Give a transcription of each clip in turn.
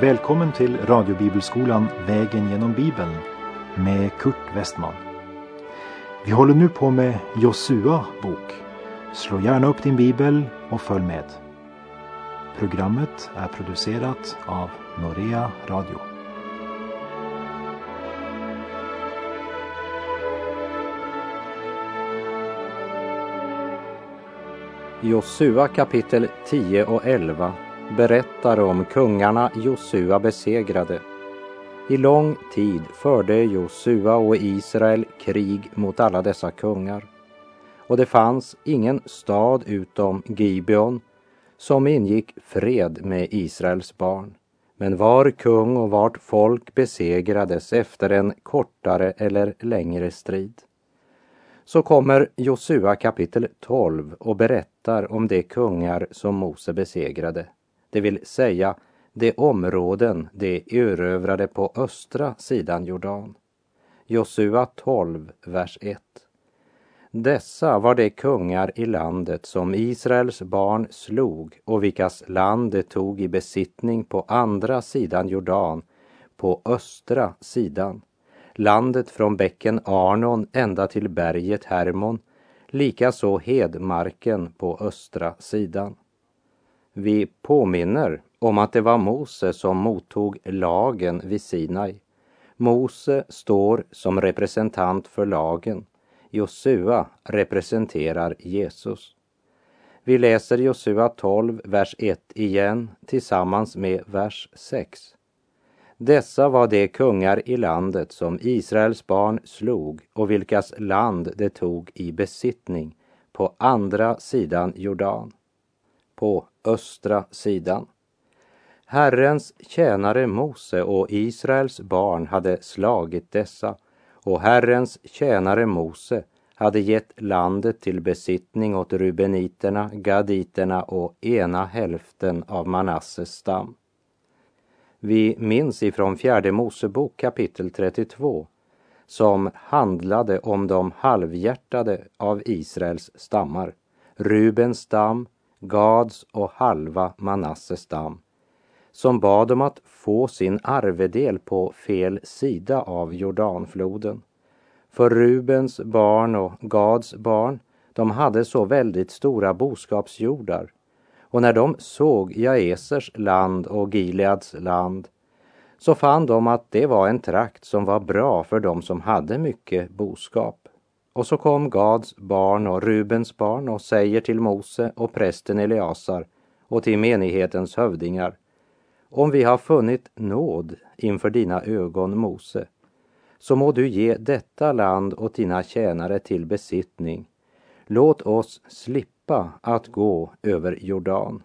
Välkommen till radiobibelskolan Vägen genom Bibeln med Kurt Westman. Vi håller nu på med Josua bok. Slå gärna upp din bibel och följ med. Programmet är producerat av Norea Radio. Josua kapitel 10 och 11 berättar om kungarna Josua besegrade. I lång tid förde Josua och Israel krig mot alla dessa kungar. Och det fanns ingen stad utom Gibeon som ingick fred med Israels barn. Men var kung och vart folk besegrades efter en kortare eller längre strid. Så kommer Josua kapitel 12 och berättar om de kungar som Mose besegrade det vill säga de områden de erövrade på östra sidan Jordan. Josua 12, vers 1. Dessa var de kungar i landet som Israels barn slog och vilkas land de tog i besittning på andra sidan Jordan, på östra sidan. Landet från bäcken Arnon ända till berget Hermon, likaså hedmarken på östra sidan. Vi påminner om att det var Mose som mottog lagen vid Sinai. Mose står som representant för lagen. Josua representerar Jesus. Vi läser Josua 12, vers 1 igen tillsammans med vers 6. Dessa var de kungar i landet som Israels barn slog och vilkas land de tog i besittning på andra sidan Jordan på östra sidan. Herrens tjänare Mose och Israels barn hade slagit dessa och Herrens tjänare Mose hade gett landet till besittning åt rubeniterna, gaditerna och ena hälften av Manasses stam. Vi minns ifrån fjärde Mosebok kapitel 32 som handlade om de halvhjärtade av Israels stammar. Rubens stam, Gads och halva Manasses stam, som bad om att få sin arvedel på fel sida av Jordanfloden. För Rubens barn och Gads barn, de hade så väldigt stora boskapsjordar. Och när de såg Jaesers land och Gileads land så fann de att det var en trakt som var bra för de som hade mycket boskap. Och så kom Gads barn och Rubens barn och säger till Mose och prästen Eleasar och till menighetens hövdingar. Om vi har funnit nåd inför dina ögon, Mose, så må du ge detta land åt dina tjänare till besittning. Låt oss slippa att gå över Jordan.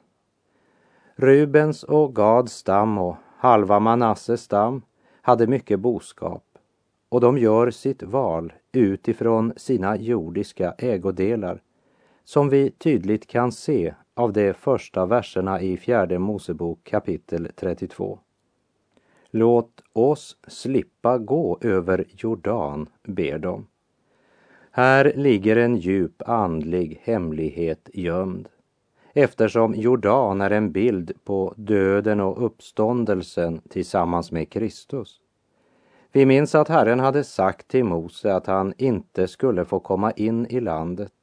Rubens och Gads stam och halva Manasses stam hade mycket boskap och de gör sitt val utifrån sina jordiska ägodelar som vi tydligt kan se av de första verserna i fjärde Mosebok kapitel 32. Låt oss slippa gå över Jordan, ber de. Här ligger en djup andlig hemlighet gömd eftersom Jordan är en bild på döden och uppståndelsen tillsammans med Kristus. Vi minns att Herren hade sagt till Mose att han inte skulle få komma in i landet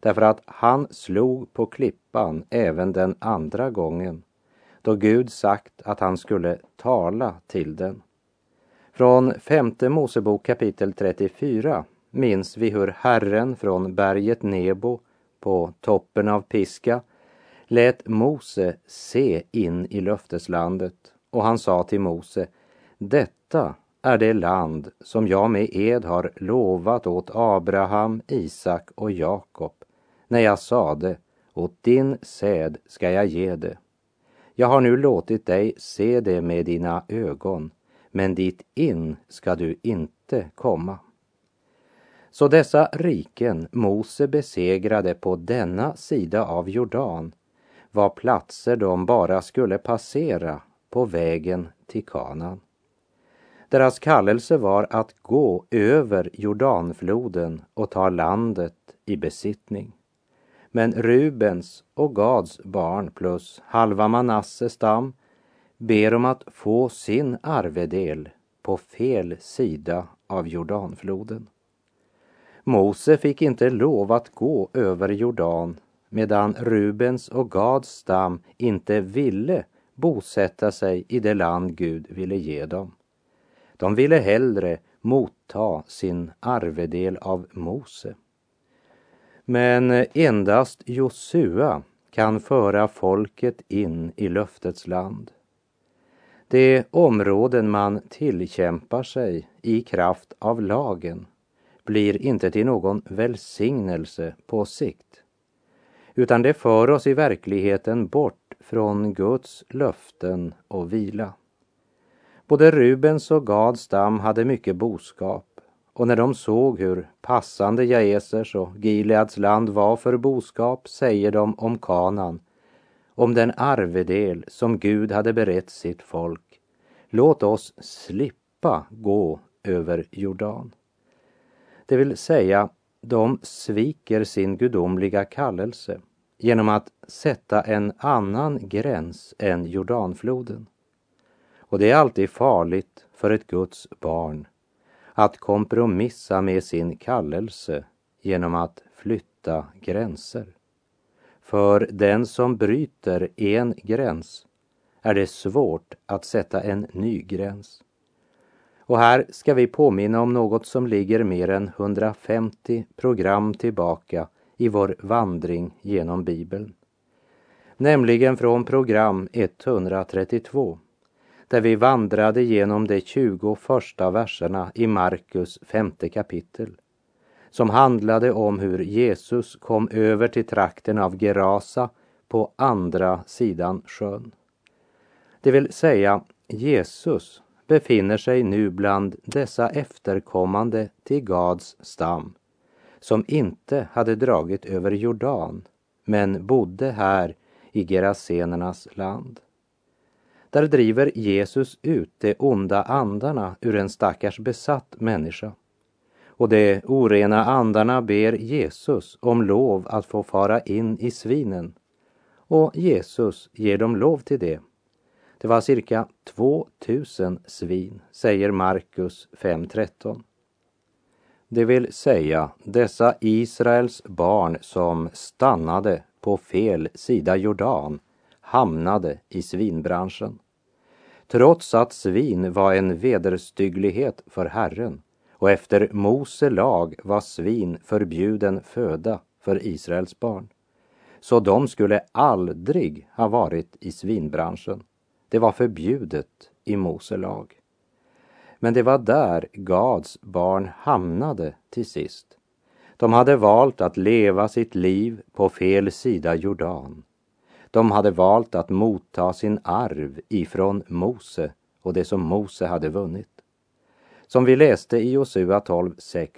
därför att han slog på klippan även den andra gången då Gud sagt att han skulle tala till den. Från femte Mosebok kapitel 34 minns vi hur Herren från berget Nebo på toppen av Piska lät Mose se in i löfteslandet och han sa till Mose, detta är det land som jag med ed har lovat åt Abraham, Isak och Jakob när jag sade åt din säd ska jag ge det. Jag har nu låtit dig se det med dina ögon, men dit in ska du inte komma. Så dessa riken Mose besegrade på denna sida av Jordan var platser de bara skulle passera på vägen till Kanaan. Deras kallelse var att gå över Jordanfloden och ta landet i besittning. Men Rubens och Gads barn plus halva Manasses stam ber om att få sin arvedel på fel sida av Jordanfloden. Mose fick inte lov att gå över Jordan medan Rubens och Gads stam inte ville bosätta sig i det land Gud ville ge dem. De ville hellre motta sin arvedel av Mose. Men endast Josua kan föra folket in i löftets land. De områden man tillkämpar sig i kraft av lagen blir inte till någon välsignelse på sikt, utan det för oss i verkligheten bort från Guds löften och vila. Både Rubens och Gads stam hade mycket boskap och när de såg hur passande Jaesers och Gileads land var för boskap säger de om Kanan, om den arvedel som Gud hade berett sitt folk. Låt oss slippa gå över Jordan. Det vill säga, de sviker sin gudomliga kallelse genom att sätta en annan gräns än Jordanfloden. Och det är alltid farligt för ett Guds barn att kompromissa med sin kallelse genom att flytta gränser. För den som bryter en gräns är det svårt att sätta en ny gräns. Och här ska vi påminna om något som ligger mer än 150 program tillbaka i vår vandring genom Bibeln. Nämligen från program 132 där vi vandrade genom de 20 första verserna i Markus femte kapitel som handlade om hur Jesus kom över till trakten av Gerasa på andra sidan sjön. Det vill säga, Jesus befinner sig nu bland dessa efterkommande till Gads stam som inte hade dragit över Jordan men bodde här i Gerasenernas land. Där driver Jesus ut de onda andarna ur en stackars besatt människa. Och de orena andarna ber Jesus om lov att få fara in i svinen. Och Jesus ger dem lov till det. Det var cirka 2000 svin, säger Markus 5.13. Det vill säga dessa Israels barn som stannade på fel sida Jordan hamnade i svinbranschen. Trots att svin var en vederstygglighet för Herren och efter Mose lag var svin förbjuden föda för Israels barn. Så de skulle aldrig ha varit i svinbranschen. Det var förbjudet i Mose lag. Men det var där Gads barn hamnade till sist. De hade valt att leva sitt liv på fel sida Jordan de hade valt att motta sin arv ifrån Mose och det som Mose hade vunnit. Som vi läste i Josua 12.6.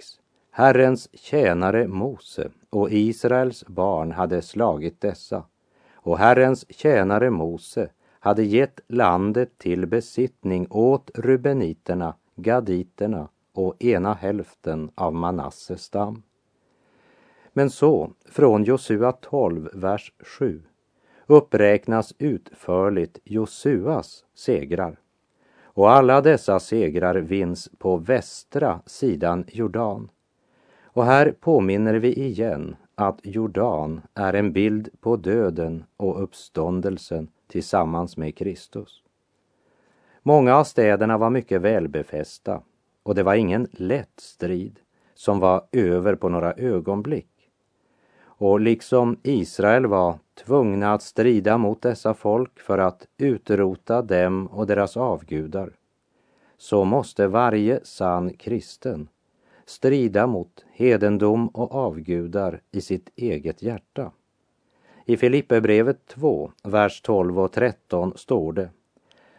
Herrens tjänare Mose och Israels barn hade slagit dessa och Herrens tjänare Mose hade gett landet till besittning åt rubeniterna, gaditerna och ena hälften av Manasses stam. Men så, från Josua 12, vers 7, uppräknas utförligt Josuas segrar. Och alla dessa segrar vinns på västra sidan Jordan. Och här påminner vi igen att Jordan är en bild på döden och uppståndelsen tillsammans med Kristus. Många av städerna var mycket välbefästa och det var ingen lätt strid som var över på några ögonblick. Och liksom Israel var tvungna att strida mot dessa folk för att utrota dem och deras avgudar, så måste varje sann kristen strida mot hedendom och avgudar i sitt eget hjärta. I Filipperbrevet 2, vers 12 och 13 står det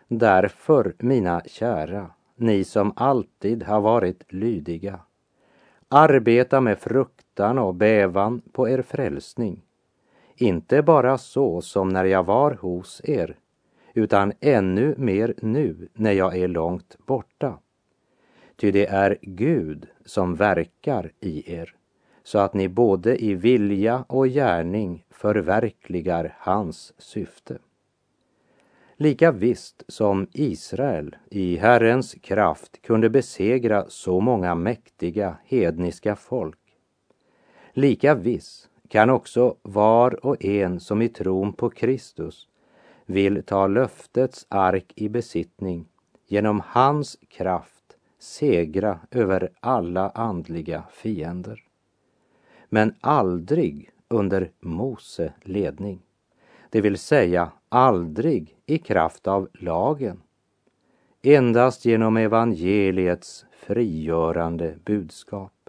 Därför, mina kära, ni som alltid har varit lydiga, arbeta med fruktan och bävan på er frälsning inte bara så som när jag var hos er, utan ännu mer nu när jag är långt borta. Ty det är Gud som verkar i er, så att ni både i vilja och gärning förverkligar hans syfte. Lika visst som Israel i Herrens kraft kunde besegra så många mäktiga hedniska folk, lika viss kan också var och en som i tron på Kristus vill ta löftets ark i besittning genom hans kraft segra över alla andliga fiender. Men aldrig under Mose ledning, det vill säga aldrig i kraft av lagen. Endast genom evangeliets frigörande budskap.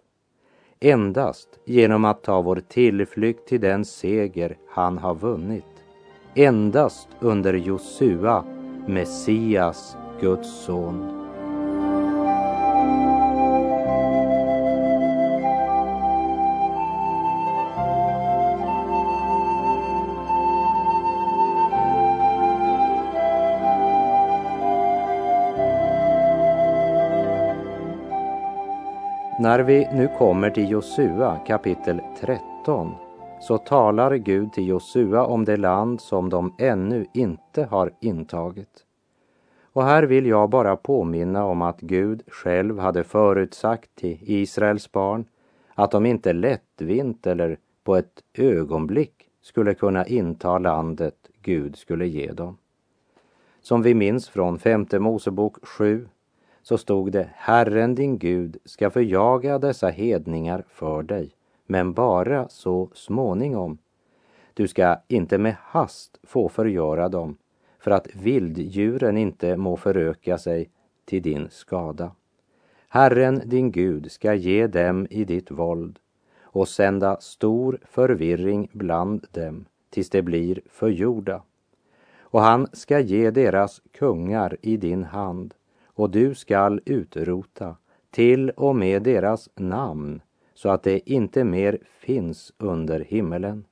Endast genom att ta vår tillflykt till den seger han har vunnit. Endast under Josua, Messias, Guds son. När vi nu kommer till Josua kapitel 13 så talar Gud till Josua om det land som de ännu inte har intagit. Och här vill jag bara påminna om att Gud själv hade förutsagt till Israels barn att de inte lättvint eller på ett ögonblick skulle kunna inta landet Gud skulle ge dem. Som vi minns från femte Mosebok 7 så stod det Herren din Gud ska förjaga dessa hedningar för dig, men bara så småningom. Du ska inte med hast få förgöra dem, för att vilddjuren inte må föröka sig till din skada. Herren din Gud ska ge dem i ditt våld och sända stor förvirring bland dem tills de blir förgjorda. Och han ska ge deras kungar i din hand och du skall utrota till och med deras namn så att det inte mer finns under himmelen.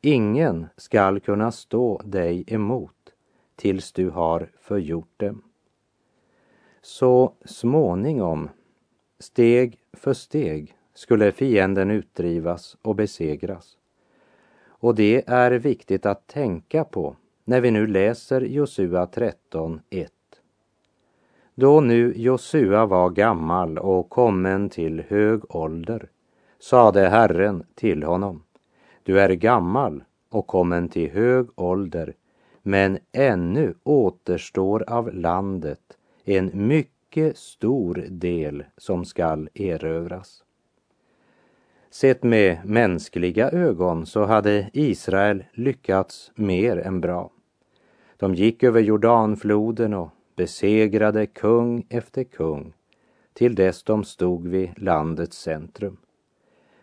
Ingen skall kunna stå dig emot tills du har förgjort dem. Så småningom, steg för steg, skulle fienden utdrivas och besegras. Och det är viktigt att tänka på när vi nu läser Josua 13, 1. Då nu Josua var gammal och kommen till hög ålder sade Herren till honom, du är gammal och kommen till hög ålder, men ännu återstår av landet en mycket stor del som skall erövras. Sett med mänskliga ögon så hade Israel lyckats mer än bra. De gick över Jordanfloden och besegrade kung efter kung till dess de stod vid landets centrum.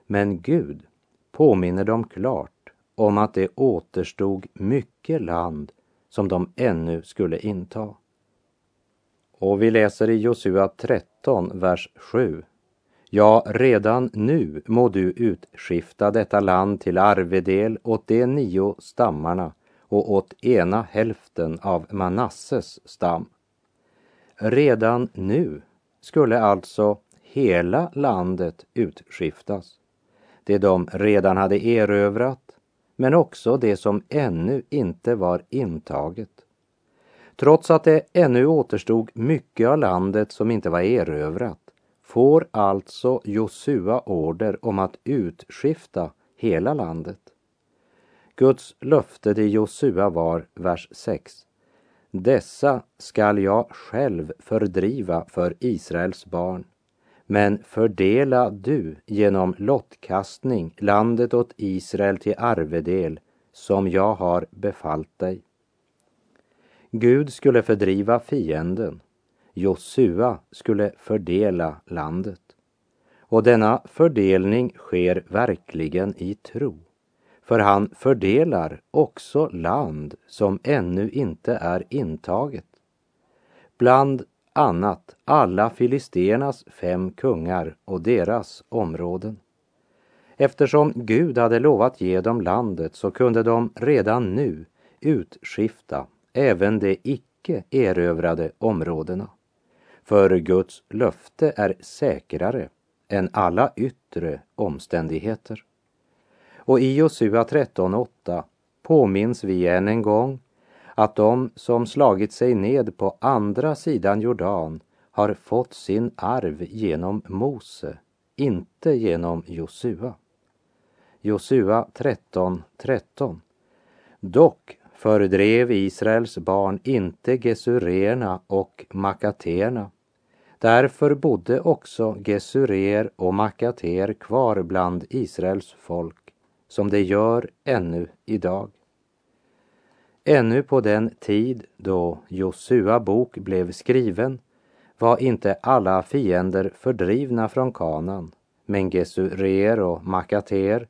Men Gud påminner dem klart om att det återstod mycket land som de ännu skulle inta. Och vi läser i Josua 13, vers 7. Ja, redan nu må du utskifta detta land till arvedel åt de nio stammarna och åt ena hälften av Manasses stam. Redan nu skulle alltså hela landet utskiftas. Det de redan hade erövrat, men också det som ännu inte var intaget. Trots att det ännu återstod mycket av landet som inte var erövrat får alltså Josua order om att utskifta hela landet. Guds löfte till Josua var, vers 6. Dessa skall jag själv fördriva för Israels barn, men fördela du genom lottkastning landet åt Israel till arvedel som jag har befallt dig. Gud skulle fördriva fienden, Josua skulle fördela landet. Och denna fördelning sker verkligen i tro för han fördelar också land som ännu inte är intaget. Bland annat alla filisternas fem kungar och deras områden. Eftersom Gud hade lovat ge dem landet så kunde de redan nu utskifta även de icke erövrade områdena. För Guds löfte är säkrare än alla yttre omständigheter. Och i Josua 13.8 påminns vi än en gång att de som slagit sig ned på andra sidan Jordan har fått sin arv genom Mose, inte genom Josua. Josua 13, 13. Dock fördrev Israels barn inte gesuréerna och makaterna. Därför bodde också gesurer och makater kvar bland Israels folk, som det gör ännu idag. Ännu på den tid då Josua bok blev skriven var inte alla fiender fördrivna från kanan, men gesurer och makater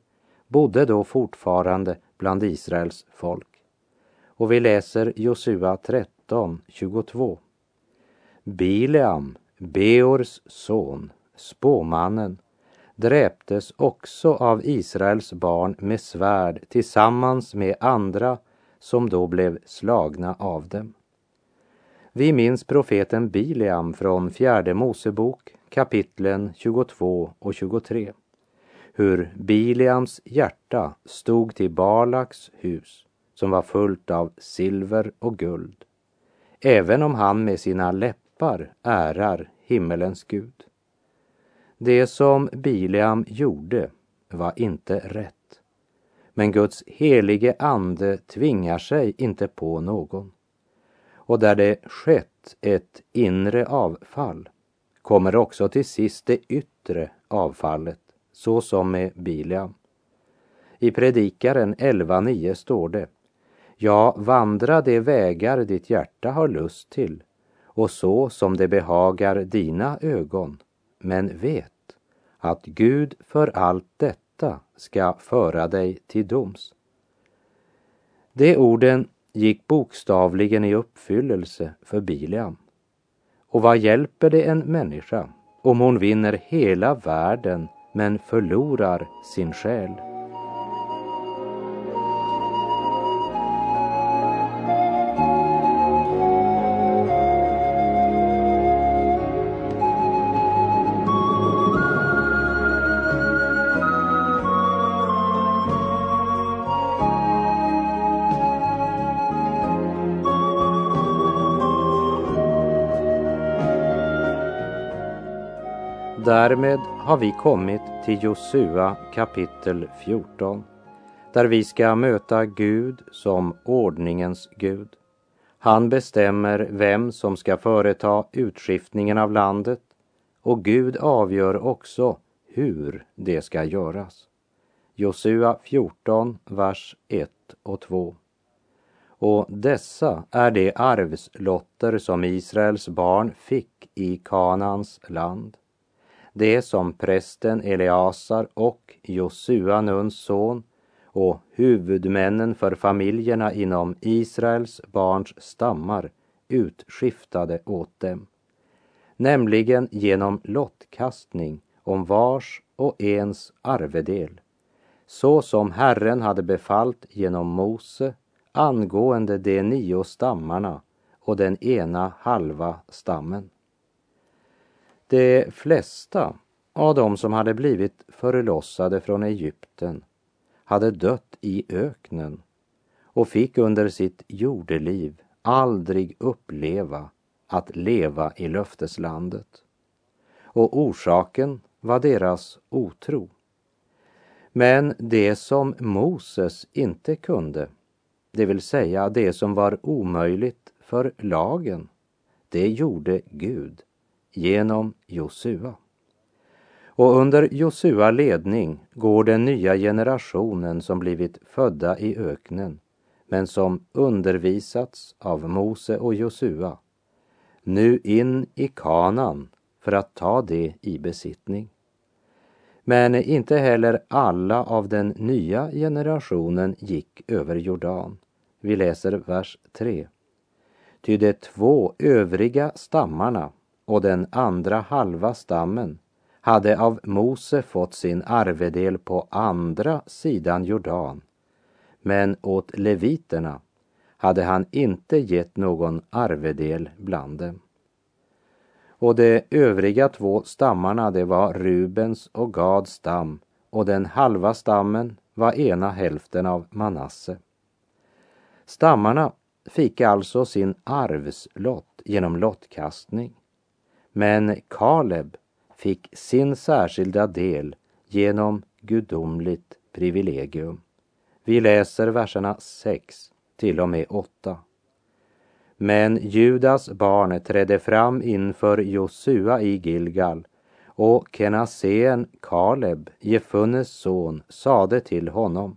bodde då fortfarande bland Israels folk. Och vi läser Josua 13, 22. Bileam, Beors son, spåmannen, dräptes också av Israels barn med svärd tillsammans med andra som då blev slagna av dem. Vi minns profeten Bileam från fjärde Mosebok kapitlen 22 och 23. Hur Bileams hjärta stod till Balaks hus som var fullt av silver och guld, även om han med sina läppar ärar himmelens Gud. Det som Bileam gjorde var inte rätt. Men Guds helige ande tvingar sig inte på någon. Och där det skett ett inre avfall kommer också till sist det yttre avfallet, så som med Bileam. I Predikaren 11.9 står det Ja, vandra de vägar ditt hjärta har lust till och så som det behagar dina ögon. Men vet att Gud för allt detta ska föra dig till doms. De orden gick bokstavligen i uppfyllelse för Bileam. Och vad hjälper det en människa om hon vinner hela världen men förlorar sin själ? Därmed har vi kommit till Josua kapitel 14 där vi ska möta Gud som ordningens Gud. Han bestämmer vem som ska företa utskiftningen av landet och Gud avgör också hur det ska göras. Josua 14, vers 1 och 2. Och dessa är de arvslotter som Israels barn fick i Kanans land det som prästen Eleasar och Josua, Nuns son, och huvudmännen för familjerna inom Israels barns stammar utskiftade åt dem, nämligen genom lottkastning om vars och ens arvedel, så som Herren hade befallt genom Mose angående de nio stammarna och den ena halva stammen. De flesta av dem som hade blivit förlossade från Egypten hade dött i öknen och fick under sitt jordeliv aldrig uppleva att leva i löfteslandet. Och orsaken var deras otro. Men det som Moses inte kunde, det vill säga det som var omöjligt för lagen, det gjorde Gud genom Josua. Och under Josua ledning går den nya generationen som blivit födda i öknen men som undervisats av Mose och Josua nu in i kanan för att ta det i besittning. Men inte heller alla av den nya generationen gick över Jordan. Vi läser vers 3. Ty de två övriga stammarna och den andra halva stammen hade av Mose fått sin arvedel på andra sidan Jordan. Men åt leviterna hade han inte gett någon arvedel bland dem. Och de övriga två stammarna, det var Rubens och Gads stam och den halva stammen var ena hälften av Manasse. Stammarna fick alltså sin arvslott genom lottkastning. Men Kaleb fick sin särskilda del genom gudomligt privilegium. Vi läser verserna 6 till och med 8. Men Judas barn trädde fram inför Josua i Gilgal och Kenaseen Kaleb, Jefunnes son, sade till honom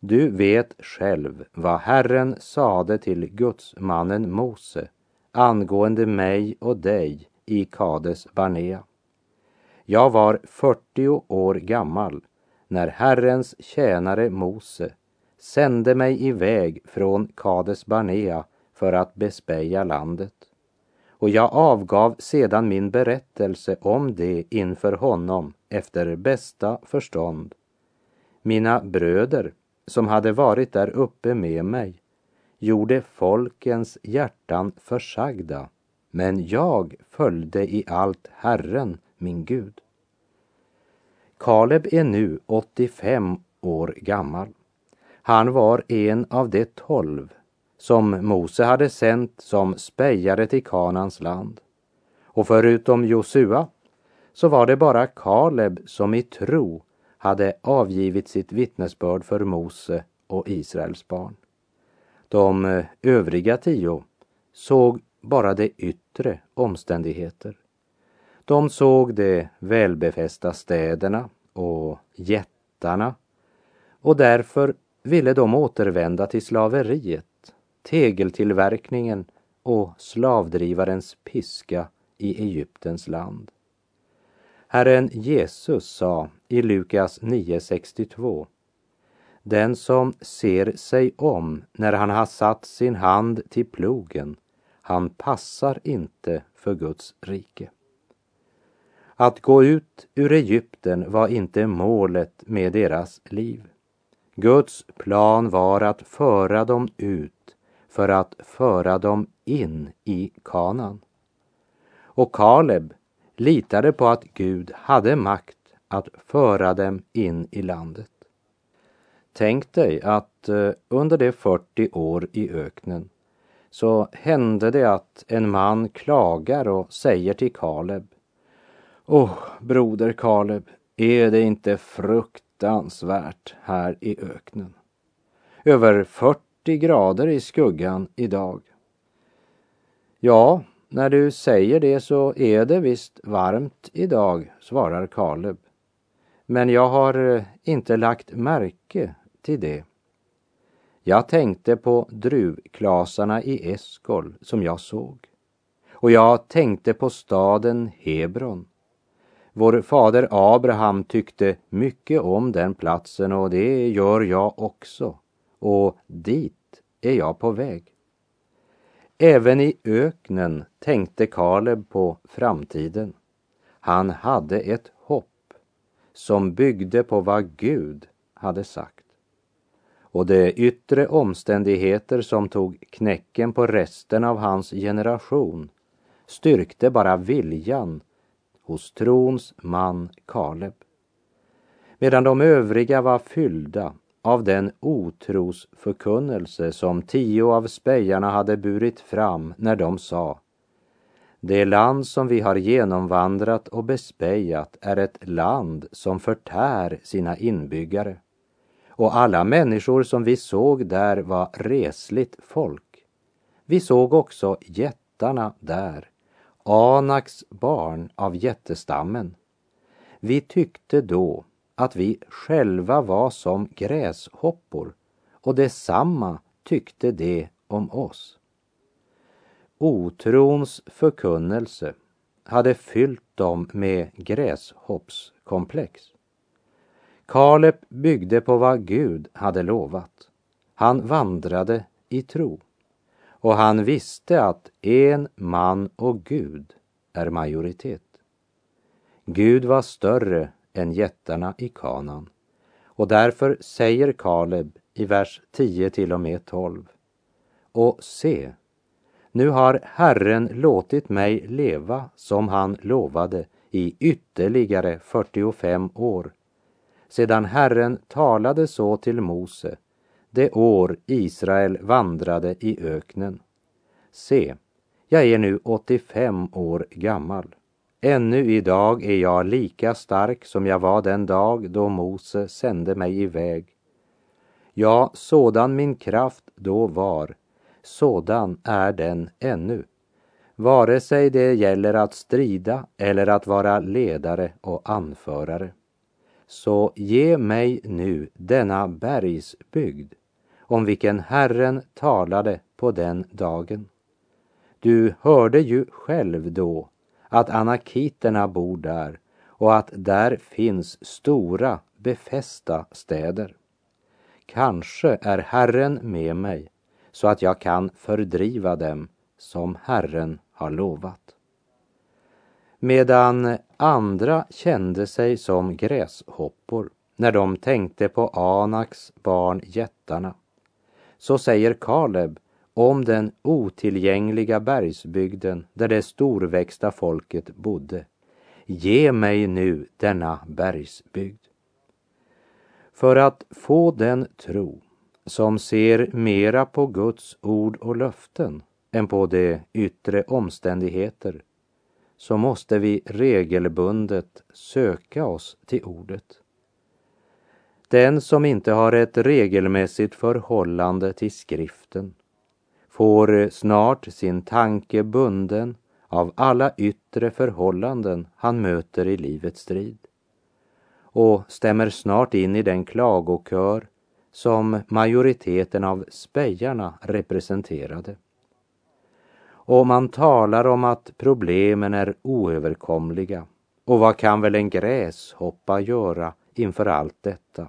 Du vet själv vad Herren sade till gudsmannen Mose angående mig och dig i Kades Barnea. Jag var 40 år gammal när Herrens tjänare Mose sände mig iväg från Kades Barnea för att bespeja landet. Och jag avgav sedan min berättelse om det inför honom efter bästa förstånd. Mina bröder, som hade varit där uppe med mig, gjorde folkens hjärtan försagda, men jag följde i allt Herren, min Gud. Kaleb är nu 85 år gammal. Han var en av de tolv som Mose hade sänt som spejare till Kanans land. Och förutom Josua så var det bara Kaleb som i tro hade avgivit sitt vittnesbörd för Mose och Israels barn. De eh, övriga tio såg bara de yttre omständigheter. De såg de välbefästa städerna och jättarna och därför ville de återvända till slaveriet tegeltillverkningen och slavdrivarens piska i Egyptens land. Herren Jesus sa i Lukas 9.62 Den som ser sig om när han har satt sin hand till plogen, han passar inte för Guds rike. Att gå ut ur Egypten var inte målet med deras liv. Guds plan var att föra dem ut för att föra dem in i kanan. Och Kaleb litade på att Gud hade makt att föra dem in i landet. Tänk dig att eh, under de 40 år i öknen så hände det att en man klagar och säger till Kaleb Åh, oh, broder Kaleb, är det inte fruktansvärt här i öknen? Över 40 grader i skuggan idag. Ja, när du säger det så är det visst varmt idag, svarar Kaleb. Men jag har eh, inte lagt märke till det. Jag tänkte på druvklasarna i Eskol som jag såg. Och jag tänkte på staden Hebron. Vår fader Abraham tyckte mycket om den platsen och det gör jag också. Och dit är jag på väg. Även i öknen tänkte Kaleb på framtiden. Han hade ett hopp som byggde på vad Gud hade sagt. Och de yttre omständigheter som tog knäcken på resten av hans generation styrkte bara viljan hos trons man Kaleb. Medan de övriga var fyllda av den otrosförkunnelse som tio av spejarna hade burit fram när de sa Det land som vi har genomvandrat och bespejat är ett land som förtär sina inbyggare. Och alla människor som vi såg där var resligt folk. Vi såg också jättarna där, Anaks barn av jättestammen. Vi tyckte då att vi själva var som gräshoppor och detsamma tyckte de om oss. Otrons förkunnelse hade fyllt dem med gräshoppskomplex. Kaleb byggde på vad Gud hade lovat. Han vandrade i tro och han visste att en man och Gud är majoritet. Gud var större än jättarna i kanan. Och därför säger Kaleb i vers 10 till och med 12. Och se, nu har Herren låtit mig leva som han lovade i ytterligare 45 år. Sedan Herren talade så till Mose det år Israel vandrade i öknen. Se, jag är nu 85 år gammal. Ännu idag är jag lika stark som jag var den dag då Mose sände mig iväg. Ja, sådan min kraft då var, sådan är den ännu. Vare sig det gäller att strida eller att vara ledare och anförare. Så ge mig nu denna bergsbygd om vilken Herren talade på den dagen. Du hörde ju själv då att anakiterna bor där och att där finns stora befästa städer. Kanske är Herren med mig så att jag kan fördriva dem som Herren har lovat. Medan andra kände sig som gräshoppor när de tänkte på Anaks barn jättarna, så säger Kaleb om den otillgängliga bergsbygden där det storväxta folket bodde. Ge mig nu denna bergsbygd. För att få den tro som ser mera på Guds ord och löften än på de yttre omständigheter så måste vi regelbundet söka oss till ordet. Den som inte har ett regelmässigt förhållande till skriften får snart sin tanke bunden av alla yttre förhållanden han möter i livets strid och stämmer snart in i den klagokör som majoriteten av spejarna representerade. Och man talar om att problemen är oöverkomliga. Och vad kan väl en gräshoppa göra inför allt detta?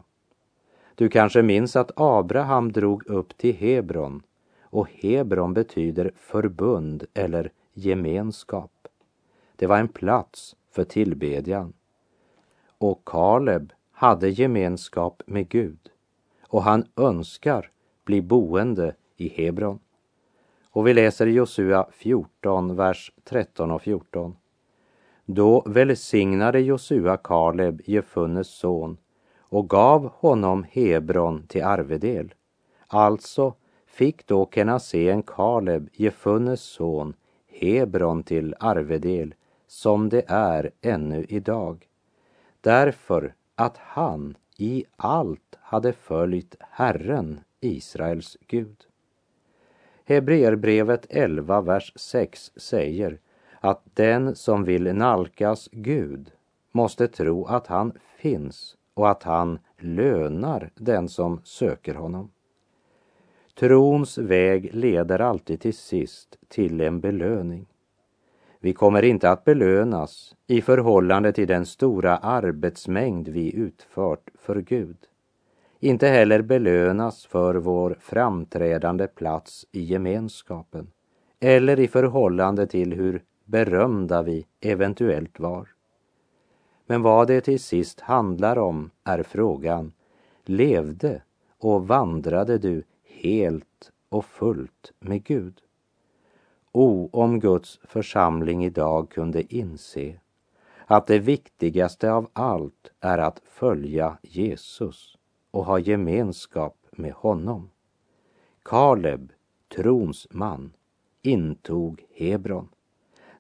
Du kanske minns att Abraham drog upp till Hebron och Hebron betyder förbund eller gemenskap. Det var en plats för tillbedjan. Och Kaleb hade gemenskap med Gud och han önskar bli boende i Hebron. Och vi läser Josua 14, vers 13 och 14. Då välsignade Josua Kaleb, Jefunnes son, och gav honom Hebron till arvedel. Alltså fick då Kenasén Kaleb, Jefunnes son, Hebron till arvedel, som det är ännu idag. Därför att han i allt hade följt Herren, Israels Gud. Hebreerbrevet 11, vers 6 säger att den som vill nalkas Gud måste tro att han finns och att han lönar den som söker honom. Trons väg leder alltid till sist till en belöning. Vi kommer inte att belönas i förhållande till den stora arbetsmängd vi utfört för Gud. Inte heller belönas för vår framträdande plats i gemenskapen eller i förhållande till hur berömda vi eventuellt var. Men vad det till sist handlar om är frågan, levde och vandrade du helt och fullt med Gud? O, om Guds församling idag kunde inse att det viktigaste av allt är att följa Jesus och ha gemenskap med honom. Kaleb, trons man, intog Hebron,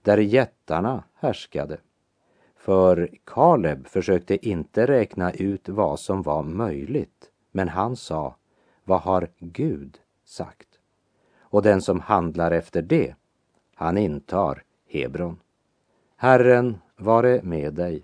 där jättarna härskade. För Kaleb försökte inte räkna ut vad som var möjligt, men han sa, vad har Gud sagt? Och den som handlar efter det, han intar Hebron. Herren vare med dig